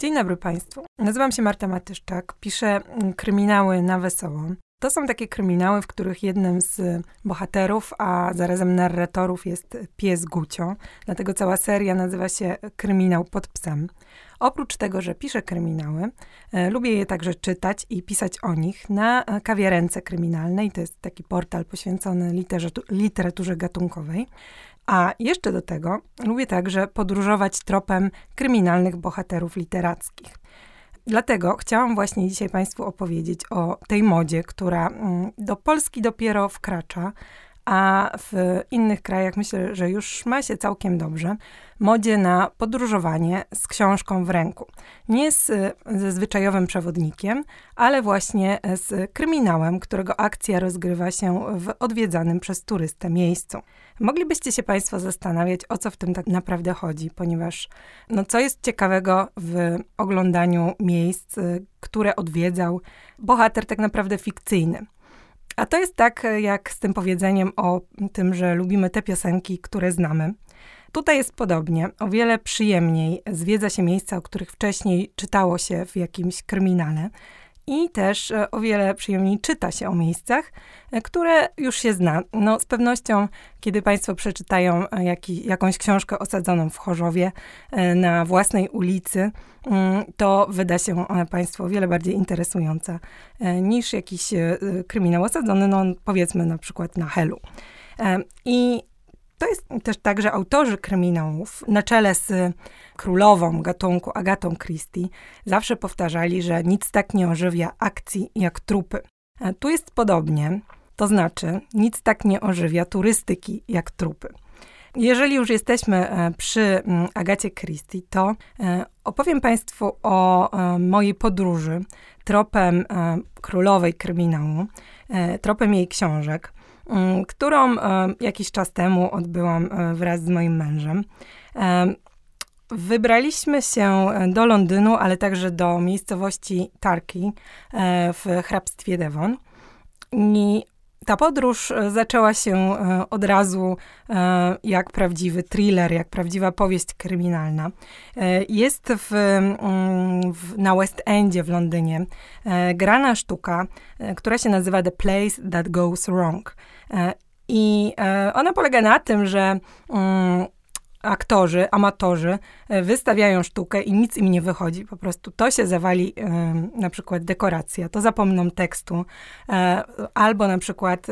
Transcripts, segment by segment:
Dzień dobry Państwu. Nazywam się Marta Matyszczak, piszę kryminały na wesoło. To są takie kryminały, w których jednym z bohaterów, a zarazem narratorów jest pies Gucio. Dlatego cała seria nazywa się Kryminał pod psem. Oprócz tego, że piszę kryminały, e, lubię je także czytać i pisać o nich na kawiarence kryminalnej. To jest taki portal poświęcony literaturze gatunkowej. A jeszcze do tego lubię także podróżować tropem kryminalnych bohaterów literackich. Dlatego chciałam właśnie dzisiaj Państwu opowiedzieć o tej modzie, która mm, do Polski dopiero wkracza, a w innych krajach myślę, że już ma się całkiem dobrze. Modzie na podróżowanie z książką w ręku. Nie z, ze zwyczajowym przewodnikiem, ale właśnie z kryminałem, którego akcja rozgrywa się w odwiedzanym przez turystę miejscu. Moglibyście się Państwo zastanawiać, o co w tym tak naprawdę chodzi, ponieważ no, co jest ciekawego w oglądaniu miejsc, które odwiedzał bohater tak naprawdę fikcyjny. A to jest tak jak z tym powiedzeniem o tym, że lubimy te piosenki, które znamy. Tutaj jest podobnie. O wiele przyjemniej zwiedza się miejsca, o których wcześniej czytało się w jakimś kryminale. I też e, o wiele przyjemniej czyta się o miejscach, e, które już się zna. No, z pewnością, kiedy Państwo przeczytają e, jaki, jakąś książkę osadzoną w Chorzowie na własnej ulicy, mm, to wyda się ona Państwu o wiele bardziej interesująca niż jakiś kryminał osadzony, no powiedzmy na przykład na Helu. I to jest też tak, że autorzy kryminałów, na czele z królową gatunku Agatą Christie, zawsze powtarzali, że nic tak nie ożywia akcji jak trupy. A tu jest podobnie, to znaczy nic tak nie ożywia turystyki jak trupy. Jeżeli już jesteśmy e, przy mm, Agacie Christie, to e, opowiem Państwu o e, mojej podróży tropem królowej kryminału, tropem jej książek. Mm, którą e, jakiś czas temu odbyłam e, wraz z moim mężem. E, wybraliśmy się do Londynu, ale także do miejscowości Tarki w hrabstwie Devon. I ta podróż zaczęła się od razu jak prawdziwy thriller, jak prawdziwa powieść kryminalna. Jest w, mm, w, na West Endzie w Londynie grana sztuka, która się nazywa The Place That Goes Wrong. I ona polega na tym, że mm, aktorzy, amatorzy e, wystawiają sztukę i nic im nie wychodzi. Po prostu to się zawali, e, na przykład dekoracja, to zapomną tekstu, e, albo na przykład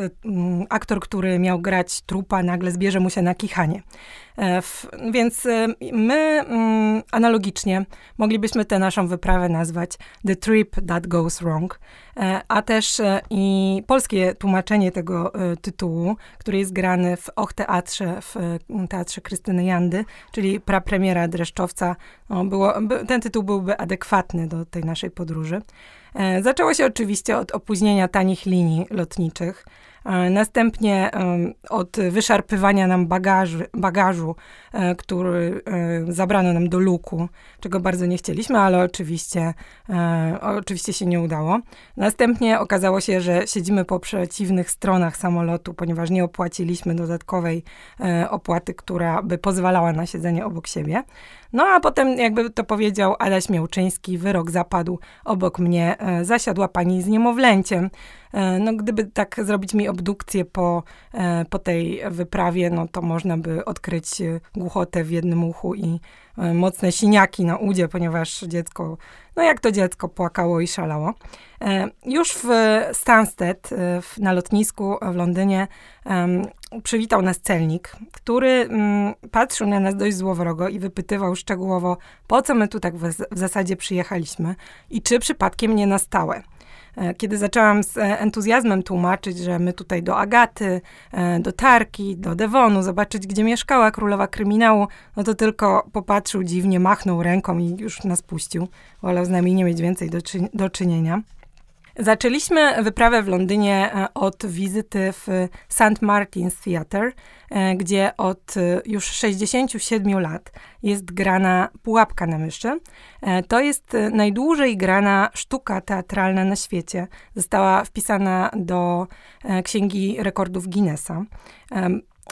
aktor, który miał grać trupa, nagle zbierze mu się na kichanie. Więc my mm, analogicznie moglibyśmy tę naszą wyprawę nazwać The Trip That Goes Wrong, a też i polskie tłumaczenie tego tytułu, który jest grany w Och Teatrze, w Teatrze Krystyny Jandy, czyli prapremiera Dreszczowca, no, było, ten tytuł byłby adekwatny do tej naszej podróży. Zaczęło się oczywiście od opóźnienia tanich linii lotniczych, E, następnie od wyszarpywania nam bagażu, bagażu e, który e, zabrano nam do luku, czego bardzo nie chcieliśmy, ale oczywiście, oczywiście się nie udało. Następnie okazało się, że siedzimy po przeciwnych stronach samolotu, ponieważ nie opłaciliśmy dodatkowej opłaty, która by pozwalała na siedzenie obok siebie. No a potem, jakby to powiedział Adaś Miałczyński, wyrok zapadł obok mnie, zasiadła pani z niemowlęciem. E, no, gdyby tak zrobić mi obdukcję po, e, po tej wyprawie, no to można by odkryć e, głuchotę w jednym uchu i mocne siniaki na udzie, ponieważ dziecko, no jak to dziecko, płakało i szalało. Już w Stansted, na lotnisku w Londynie, przywitał nas celnik, który mm, patrzył na nas dość złowrogo i wypytywał szczegółowo, po co my tu tak w zasadzie przyjechaliśmy i czy przypadkiem nie na stałe. E, kiedy zaczęłam z e, entuzjazmem tłumaczyć, że my tutaj do Agaty, e, do Tarki, do Devonu, zobaczyć, gdzie mieszkała królowa kryminału, no to tylko popatrzył dziwnie, machnął ręką i już nas puścił. Wolał z nami nie mieć więcej do, do czynienia. Zaczęliśmy wyprawę w Londynie e, od wizyty w St. Martin's Theatre, e, gdzie od e, już 67 lat jest grana Pułapka na myszy. To jest najdłużej grana sztuka teatralna na świecie. Została wpisana do Księgi Rekordów Guinnessa.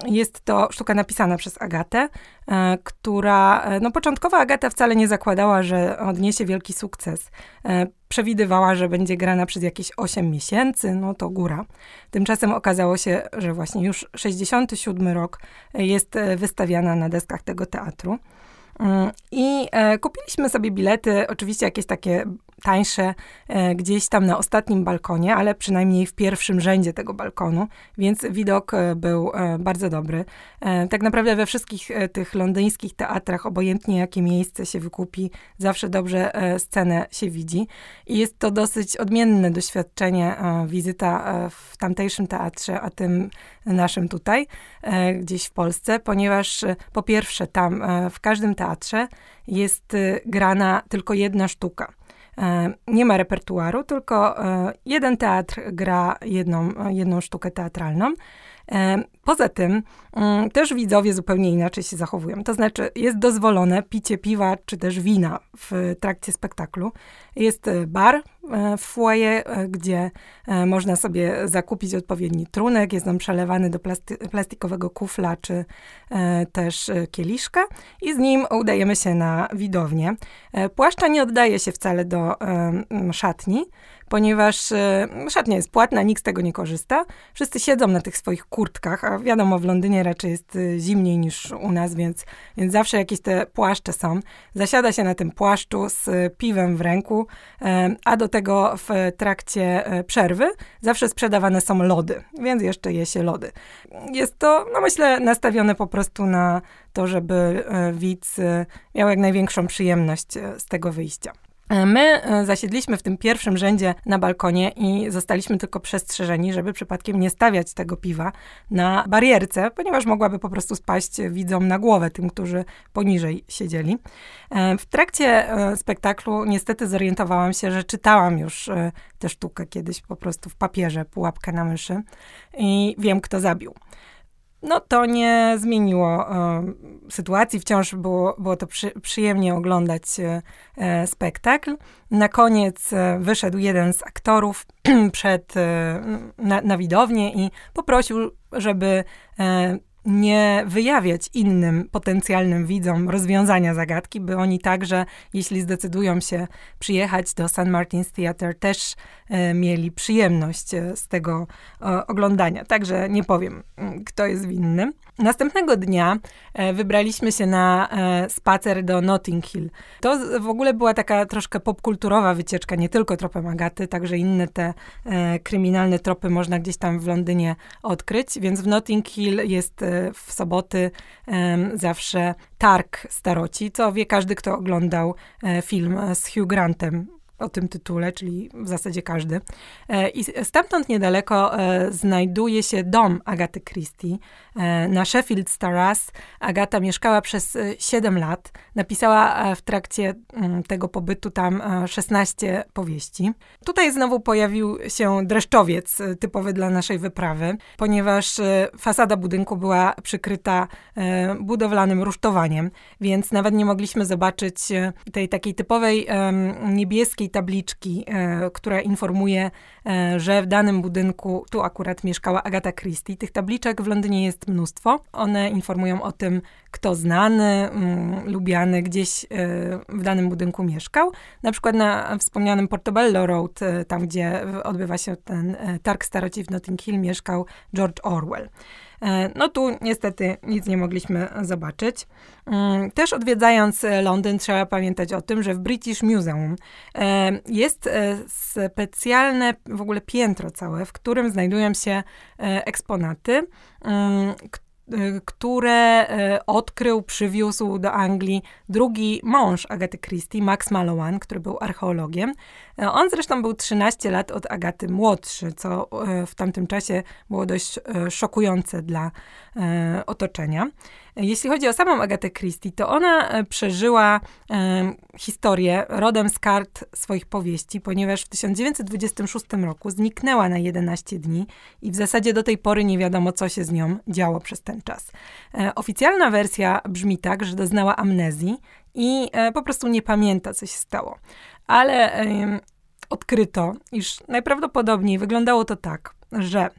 Jest to sztuka napisana przez Agatę, e, która, e, no początkowo Agata wcale nie zakładała, że odniesie wielki sukces. E, przewidywała, że będzie grana przez jakieś 8 miesięcy, no to góra. Tymczasem okazało się, że właśnie już 67 rok jest wystawiana na deskach tego teatru. Mm, I kupiliśmy sobie bilety, oczywiście jakieś takie tańsze e, gdzieś tam na ostatnim balkonie, ale przynajmniej w pierwszym rzędzie tego balkonu, więc widok e, był e, bardzo dobry. Tak naprawdę we wszystkich tych londyńskich teatrach, obojętnie jakie miejsce się wykupi, zawsze dobrze scenę się widzi. I jest to dosyć odmienne doświadczenie, wizyta w tamtejszym teatrze, a tym naszym tutaj, gdzieś w Polsce, ponieważ po pierwsze tam w każdym teatrze jest grana tylko jedna sztuka. E, nie ma repertuaru, tylko e, jeden teatr gra jedną, jedną sztukę teatralną. E, poza tym mm, też widzowie zupełnie inaczej się zachowują. To znaczy jest dozwolone picie piwa czy też wina w trakcie spektaklu. Jest bar w foyer, gdzie można sobie zakupić odpowiedni trunek. Jest on przelewany do plasty plastikowego kufla czy też kieliszka i z nim udajemy się na widownię. Płaszcza nie oddaje się wcale do szatni, ponieważ e, szatnia jest płatna, nikt z tego nie korzysta. Wszyscy siedzą na tych swoich kurtkach, a wiadomo, w Londynie raczej jest e, zimniej niż u nas, więc, więc zawsze jakieś te płaszcze są. Zasiada się na tym płaszczu z piwem w ręku, e, a do tego w trakcie przerwy zawsze sprzedawane są lody, więc jeszcze je się lody. Jest to, no myślę, nastawione po prostu na to, żeby widz miał jak największą przyjemność z tego wyjścia. E, my e, zasiedliśmy w tym pierwszym rzędzie na balkonie i zostaliśmy tylko przestrzeżeni, żeby przypadkiem nie stawiać tego piwa na barierce, ponieważ mogłaby po prostu spaść widzom na głowę, tym, którzy poniżej siedzieli. E, w trakcie spektaklu niestety zorientowałam się, że czytałam już tę sztukę kiedyś po prostu w papierze, pułapkę na myszy i wiem, kto zabił no to nie zmieniło e, sytuacji. Wciąż było, było to przy, przyjemnie oglądać e, spektakl. Na koniec e, wyszedł jeden z aktorów przed, e, na, na widownię i poprosił, żeby e, nie wyjawiać innym potencjalnym widzom rozwiązania zagadki, by oni także, jeśli zdecydują się przyjechać do St. Martin's Theatre, też e, mieli przyjemność e, z tego e, oglądania. Także nie powiem, mm, kto jest winny. Następnego dnia e, wybraliśmy się na e, spacer do Notting Hill. To w ogóle była taka troszkę popkulturowa wycieczka, nie tylko tropem Agaty, także inne te e, kryminalne tropy można gdzieś tam w Londynie odkryć, więc w Notting Hill jest w soboty zawsze targ staroci, co wie każdy, kto oglądał film z Hugh Grantem o tym tytule, czyli w zasadzie każdy. E, I stamtąd niedaleko e, znajduje się dom Agaty Christie e, na Sheffield Staras. Agata mieszkała przez 7 lat. Napisała w trakcie mm, tego pobytu tam 16 powieści. Tutaj znowu pojawił się dreszczowiec typowy dla naszej wyprawy, ponieważ fasada budynku była przykryta budowlanym rusztowaniem, więc nawet nie mogliśmy zobaczyć tej takiej typowej niebieskiej tabliczki, e, która informuje, e, że w danym budynku tu akurat mieszkała Agata Christie. Tych tabliczek w Londynie jest mnóstwo. One informują o tym, kto znany, mm, lubiany gdzieś e, w danym budynku mieszkał. Na przykład na wspomnianym Portobello Road, tam gdzie odbywa się ten targ staroci w Notting Hill, mieszkał George Orwell. E, no tu niestety nic nie mogliśmy zobaczyć. Mm, też odwiedzając e, Londyn trzeba pamiętać o tym, że w British Museum e, jest specjalne w ogóle piętro całe, w którym znajdują się eksponaty, mm, które odkrył, przywiózł do Anglii drugi mąż Agaty Christie, Max Mallowan, który był archeologiem. On zresztą był 13 lat od Agaty młodszy, co w tamtym czasie było dość szokujące dla otoczenia. Jeśli chodzi o samą Agatę Christie, to ona e, przeżyła e, historię rodem z kart swoich powieści, ponieważ w 1926 roku zniknęła na 11 dni i w zasadzie do tej pory nie wiadomo, co się z nią działo przez ten czas. E, oficjalna wersja brzmi tak, że doznała amnezji i e, po prostu nie pamięta, co się stało. Ale odkryto, iż najprawdopodobniej wyglądało to tak, że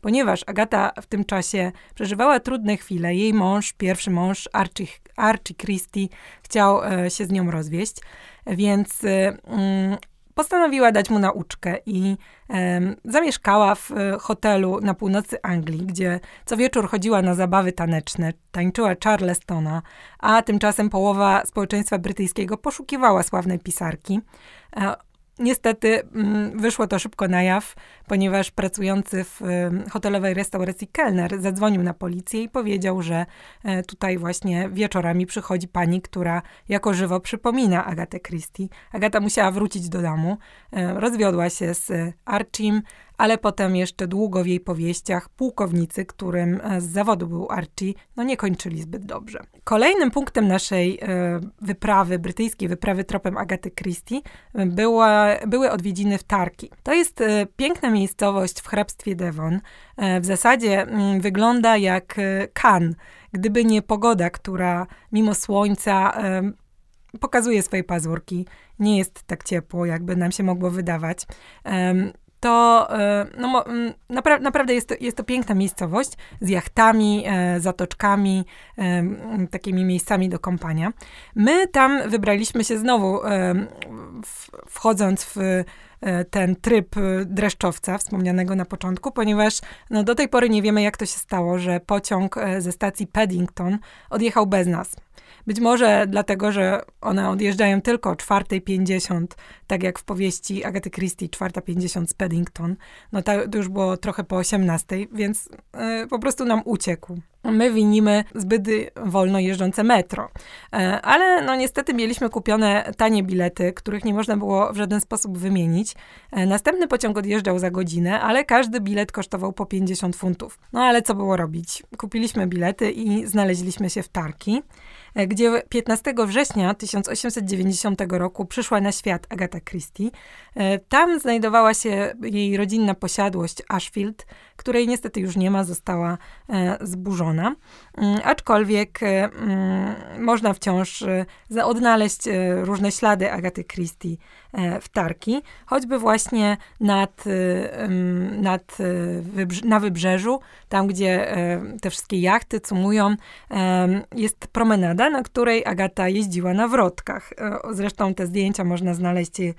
ponieważ Agata w tym czasie przeżywała trudne chwile. Jej mąż, pierwszy mąż, Archie, Archie Christie, chciał e, się z nią rozwieść, więc e, mm, postanowiła dać mu nauczkę i zamieszkała w e, hotelu na północy Anglii, gdzie co wieczór chodziła na zabawy taneczne, tańczyła Charlestona, a tymczasem połowa społeczeństwa brytyjskiego poszukiwała sławnej pisarki. E, Niestety mm, wyszło to szybko na jaw, ponieważ pracujący w hotelowej restauracji kelner zadzwonił na policję i powiedział, że e, tutaj właśnie wieczorami przychodzi pani, która jako żywo przypomina Agatę Christie. Agata musiała wrócić do domu, e, rozwiodła się z Archim, ale potem jeszcze długo w jej powieściach pułkownicy, którym e, z zawodu był Archie, no nie kończyli zbyt dobrze. Kolejnym punktem naszej e, wyprawy, brytyjskiej wyprawy tropem Agaty Christie, e, była, były odwiedziny w Tarki. To jest piękna miejscowość w hrabstwie Devon. W zasadzie mm, wygląda jak Cannes, gdyby nie pogoda, która mimo słońca pokazuje swoje pazurki. Nie jest tak ciepło, jakby nam się mogło wydawać to e, no, napra naprawdę jest to, jest to piękna miejscowość z jachtami, e, zatoczkami, e, takimi miejscami do kąpania. My tam wybraliśmy się znowu, wchodząc w ten tryb dreszczowca wspomnianego na początku, ponieważ no, do tej pory nie wiemy, jak to się stało, że pociąg ze stacji Paddington odjechał bez nas. Być może dlatego, że one odjeżdżają tylko o 4.50, tak jak w powieści Agaty Christie 4.50 z Paddington. No to już było trochę po 18, więc y, po prostu nam uciekł. My winimy zbyt wolno jeżdżące metro. E, ale no niestety mieliśmy kupione tanie bilety, których nie można było w żaden sposób wymienić. E, następny pociąg odjeżdżał za godzinę, ale każdy bilet kosztował po 50 funtów. No ale co było robić? Kupiliśmy bilety i znaleźliśmy się w Tarki. E, gdzie 15 września 1890 roku przyszła na świat Agata Christie. E, tam znajdowała się jej rodzinna posiadłość Ashfield, której niestety już nie ma, została e, zburzona. Mm, aczkolwiek mm, można wciąż odnaleźć różne ślady Agaty Christie w Tarki, choćby właśnie nad, nad, na wybrzeżu, tam gdzie te wszystkie jachty cumują, jest promenada, na której Agata jeździła na wrotkach. E, zresztą te zdjęcia można znaleźć e,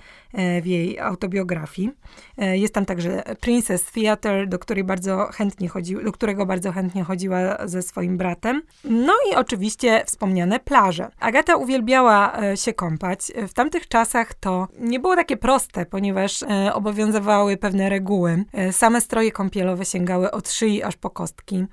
w jej autobiografii. E, jest tam także Princess Theatre, do, której bardzo chętnie chodzi, do którego bardzo chętnie chodziła ze swoim bratem. No i oczywiście wspomniane plaże. Agata uwielbiała się kąpać. W tamtych czasach to nie było takie proste, ponieważ obowiązywały pewne reguły. Same stroje kąpielowe sięgały od szyi aż po kostki.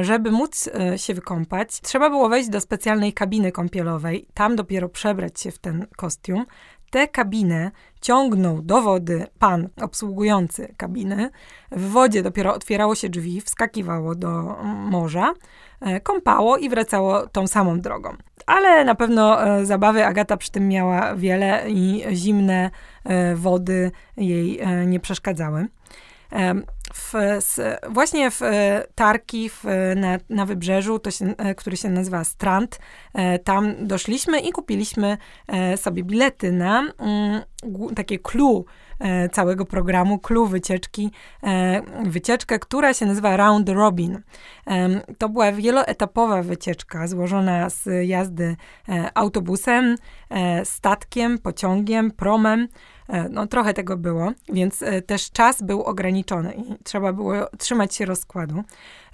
Żeby móc się wykąpać, trzeba było wejść do specjalnej kabiny kąpielowej, tam dopiero przebrać się w ten kostium. Tę kabinę ciągnął do wody pan obsługujący kabiny. W wodzie dopiero otwierało się drzwi, wskakiwało do morza, e, kąpało i wracało tą samą drogą. Ale na pewno e, zabawy Agata przy tym miała wiele i zimne e, wody jej nie przeszkadzały. W, właśnie w e, Tarki w, na, na wybrzeżu, to się, e, który się nazywa Strand, e, tam doszliśmy i kupiliśmy sobie bilety na mm, takie clue całego programu, clue wycieczki, wycieczkę, która się nazywa Round Robin. To była wieloetapowa wycieczka złożona z jazdy autobusem, statkiem, pociągiem, promem, no trochę tego było, więc e, też czas był ograniczony i trzeba było trzymać się rozkładu.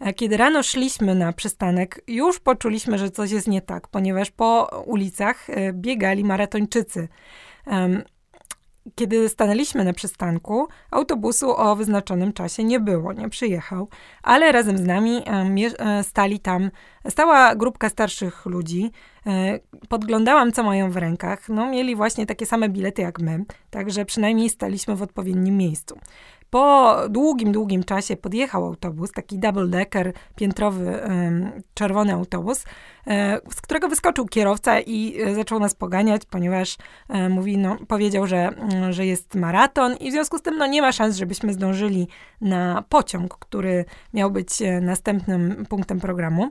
E, kiedy rano szliśmy na przystanek, już poczuliśmy, że coś jest nie tak, ponieważ po ulicach biegali maratończycy. Kiedy stanęliśmy na przystanku, autobusu o wyznaczonym czasie nie było, nie przyjechał, ale razem z nami stali tam, stała grupka starszych ludzi. E, podglądałam, co mają w rękach. No, mieli właśnie takie same bilety jak my, także przynajmniej staliśmy w odpowiednim miejscu. Po długim, długim czasie podjechał autobus, taki double-decker, piętrowy, czerwony autobus, e, z którego wyskoczył kierowca i e, zaczął nas poganiać, ponieważ e, mówi, no, powiedział, że, mm, że jest maraton i w związku z tym no, nie ma szans, żebyśmy zdążyli na pociąg, który miał być następnym punktem programu.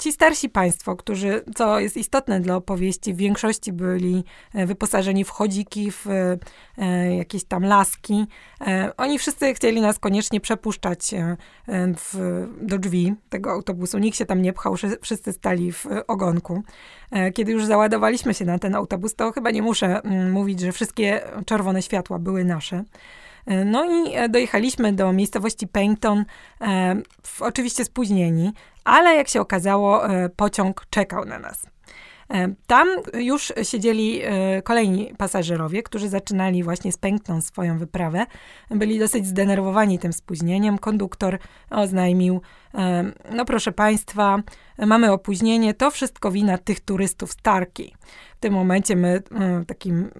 Ci starsi państwo, którzy, co jest istotne dla opowieści, w większości byli wyposażeni w chodziki, w jakieś tam laski. Oni wszyscy chcieli nas koniecznie przepuszczać w, do drzwi tego autobusu. Nikt się tam nie pchał, wszyscy stali w ogonku. Kiedy już załadowaliśmy się na ten autobus, to chyba nie muszę mm, mówić, że wszystkie czerwone światła były nasze. E, no i e, dojechaliśmy do miejscowości Paignton, e, oczywiście spóźnieni, ale jak się okazało, pociąg czekał na nas. Tam już siedzieli kolejni pasażerowie, którzy zaczynali właśnie z Pękną swoją wyprawę. Byli dosyć zdenerwowani tym spóźnieniem. Konduktor oznajmił, no proszę Państwa, mamy opóźnienie, to wszystko wina tych turystów z Tarki. W tym momencie my takim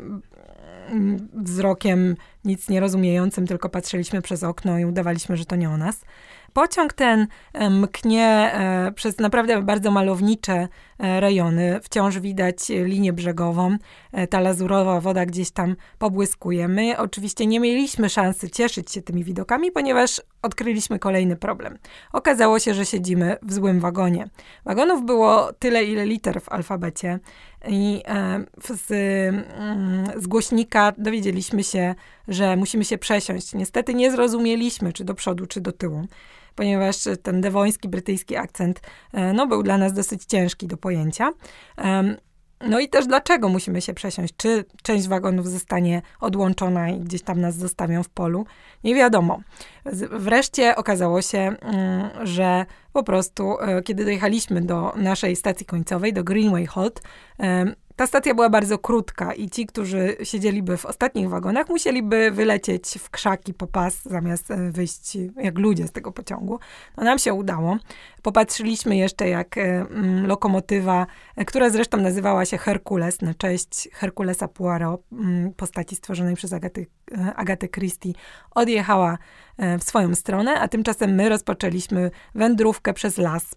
wzrokiem nic nie rozumiejącym, tylko patrzyliśmy przez okno i udawaliśmy, że to nie o nas. Pociąg ten e, mknie e, przez naprawdę bardzo malownicze rejony. Wciąż widać linię brzegową. Ta lazurowa woda gdzieś tam pobłyskuje. My oczywiście nie mieliśmy szansy cieszyć się tymi widokami, ponieważ odkryliśmy kolejny problem. Okazało się, że siedzimy w złym wagonie. Wagonów było tyle, ile liter w alfabecie. I z, mm, z głośnika dowiedzieliśmy się, że musimy się przesiąść. Niestety nie zrozumieliśmy, czy do przodu, czy do tyłu ponieważ ten dewoński, brytyjski akcent e, no, był dla nas dosyć ciężki do pojęcia. No i też dlaczego musimy się przesiąść? Czy część wagonów zostanie odłączona i gdzieś tam nas zostawią w polu? Nie wiadomo. Wreszcie okazało się, mm, że po prostu, e, kiedy dojechaliśmy do naszej stacji końcowej, do Greenway Halt, ta stacja była bardzo krótka i ci, którzy siedzieliby w ostatnich wagonach, musieliby wylecieć w krzaki po pas, zamiast e, wyjść jak ludzie z tego pociągu. No nam się udało. Popatrzyliśmy jeszcze, jak mm, lokomotywa, e, która zresztą nazywała się Herkules, na cześć Herkulesa Poirot, mm, postaci stworzonej przez Agaty, Agatę Christie, odjechała w swoją stronę, a tymczasem my rozpoczęliśmy wędrówkę przez las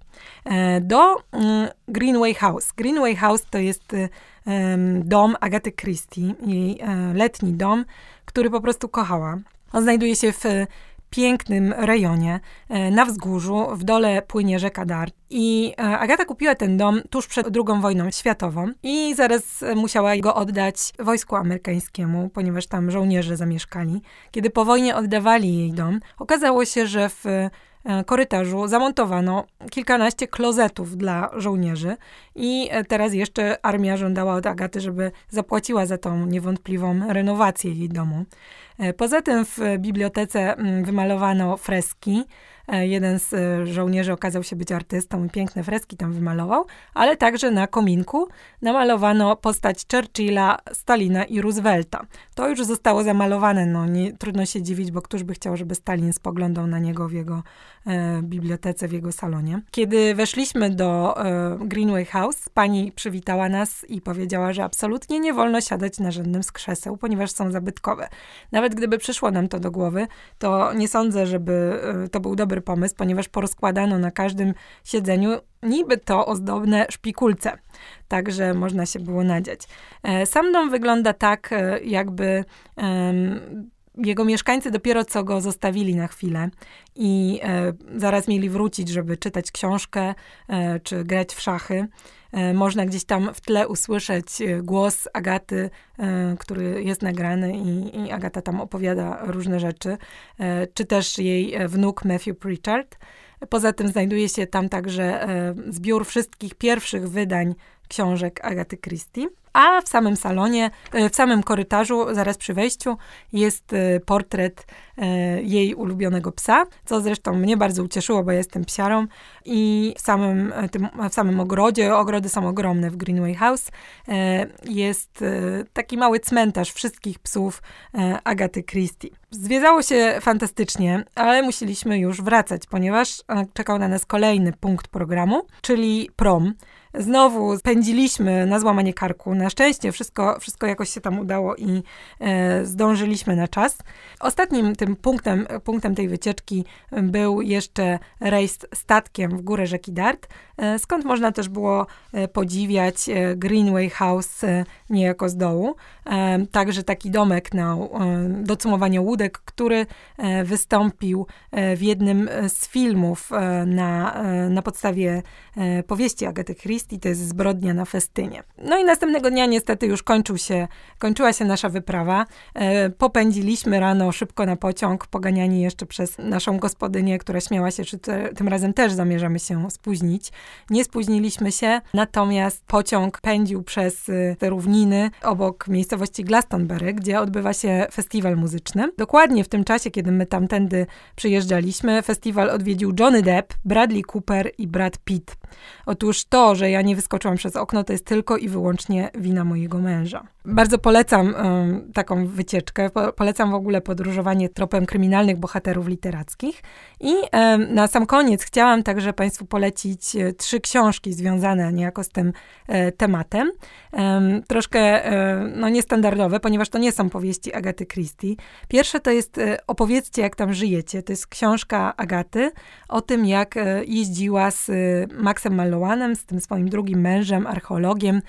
do mm, Greenway House. Greenway House to jest dom Agaty Christie, jej e, letni dom, który po prostu kochała. On znajduje się w pięknym rejonie e, na wzgórzu, w dole płynie rzeka Dart. I e, Agata kupiła ten dom tuż przed II wojną światową i zaraz musiała go oddać wojsku amerykańskiemu, ponieważ tam żołnierze zamieszkali. Kiedy po wojnie oddawali jej dom, okazało się, że w E, korytarzu zamontowano kilkanaście klozetów dla żołnierzy i e, teraz jeszcze armia żądała od Agaty, żeby zapłaciła za tą niewątpliwą renowację jej domu. E, poza tym w bibliotece mm, wymalowano freski, E, jeden z e, żołnierzy okazał się być artystą i piękne freski tam wymalował, ale także na kominku namalowano postać Churchilla, Stalina i Roosevelta. To już zostało zamalowane, no nie, trudno się dziwić, bo któż by chciał, żeby Stalin spoglądał na niego w jego e, bibliotece, w jego salonie. Kiedy weszliśmy do e, Greenway House, pani przywitała nas i powiedziała, że absolutnie nie wolno siadać na żadnym z krzeseł, ponieważ są zabytkowe. Nawet gdyby przyszło nam to do głowy, to nie sądzę, żeby e, to był dobry dobry pomysł, ponieważ porozkładano na każdym siedzeniu niby to ozdobne szpikulce. Także można się było nadziać. E, sam dom wygląda tak, e, jakby um, jego mieszkańcy dopiero co go zostawili na chwilę i e, zaraz mieli wrócić, żeby czytać książkę czy grać w szachy. E, można gdzieś tam w tle usłyszeć e, głos Agaty, e, który jest nagrany i, i Agata tam opowiada różne rzeczy, czy też jej wnuk Matthew Pritchard. Poza tym znajduje się tam także zbiór wszystkich pierwszych wydań książek Agaty Christie. A w samym salonie, w samym korytarzu, zaraz przy wejściu, jest portret jej ulubionego psa, co zresztą mnie bardzo ucieszyło, bo jestem psiarą. I w samym, tym, w samym ogrodzie, ogrody są ogromne w Greenway House, jest taki mały cmentarz wszystkich psów Agaty Christie. Zwiedzało się fantastycznie, ale musieliśmy już wracać, ponieważ czekał na nas kolejny punkt programu, czyli prom. Znowu pędziliśmy na złamanie karku, na szczęście wszystko, wszystko jakoś się tam udało i e, zdążyliśmy na czas. Ostatnim tym punktem, punktem tej wycieczki był jeszcze rejs statkiem w górę rzeki Dart, skąd można też było e, podziwiać e, Greenway House e, niejako z dołu. E, także taki domek na do cumowania łódek, który wystąpił w jednym z filmów na, na podstawie powieści Agaty Christie, to jest Zbrodnia na festynie. No i następnego dnia niestety już kończył się, kończyła się nasza wyprawa. Popędziliśmy rano szybko na pociąg, poganiani jeszcze przez naszą gospodynię, która śmiała się, czy te, tym razem też zamierzamy się spóźnić. Nie spóźniliśmy się, natomiast pociąg pędził przez te równiny obok miejscowości Glastonbury, gdzie odbywa się festiwal muzyczny. Dokładnie w tym czasie, kiedy my tamtędy przyjeżdżaliśmy, festiwal odwiedził Johnny Depp, Bradley Cooper i Brad Pitt. Otóż to, że ja nie wyskoczyłam przez okno, to jest tylko i wyłącznie wina mojego męża. Bardzo polecam um, taką wycieczkę. Po, polecam w ogóle podróżowanie tropem kryminalnych bohaterów literackich. I um, na sam koniec chciałam także Państwu polecić e, trzy książki związane niejako z tym e, tematem. Troszkę e, no, niestandardowe, ponieważ to nie są powieści Agaty Christie. Pierwsze to jest e, Opowiedzcie, jak tam żyjecie. To jest książka Agaty o tym, jak jeździła z Maxem Mallowanem, z tym swoim drugim mężem, archeologiem,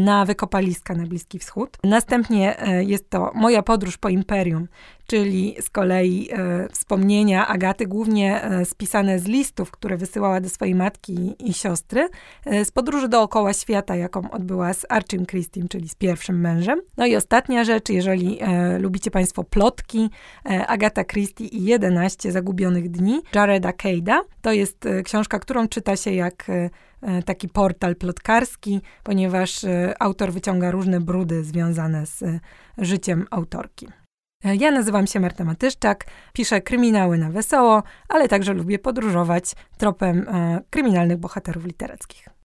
na wykopaliska na Bliski Wschód. Następnie jest to Moja podróż po imperium, czyli z kolei e, wspomnienia Agaty, głównie e, spisane z listów, które wysyłała do swojej matki i siostry, e, z podróży dookoła świata, jaką odbyła z Archim Christiem, czyli z pierwszym mężem. No i ostatnia rzecz, jeżeli e, lubicie Państwo plotki, e, Agata Christie i 11 zagubionych dni Jareda Cade'a. To jest e, książka, którą czyta się jak taki portal plotkarski, ponieważ autor wyciąga różne brudy związane z życiem autorki. Ja nazywam się Marta Matyszczak, piszę kryminały na wesoło, ale także lubię podróżować tropem e, kryminalnych bohaterów literackich.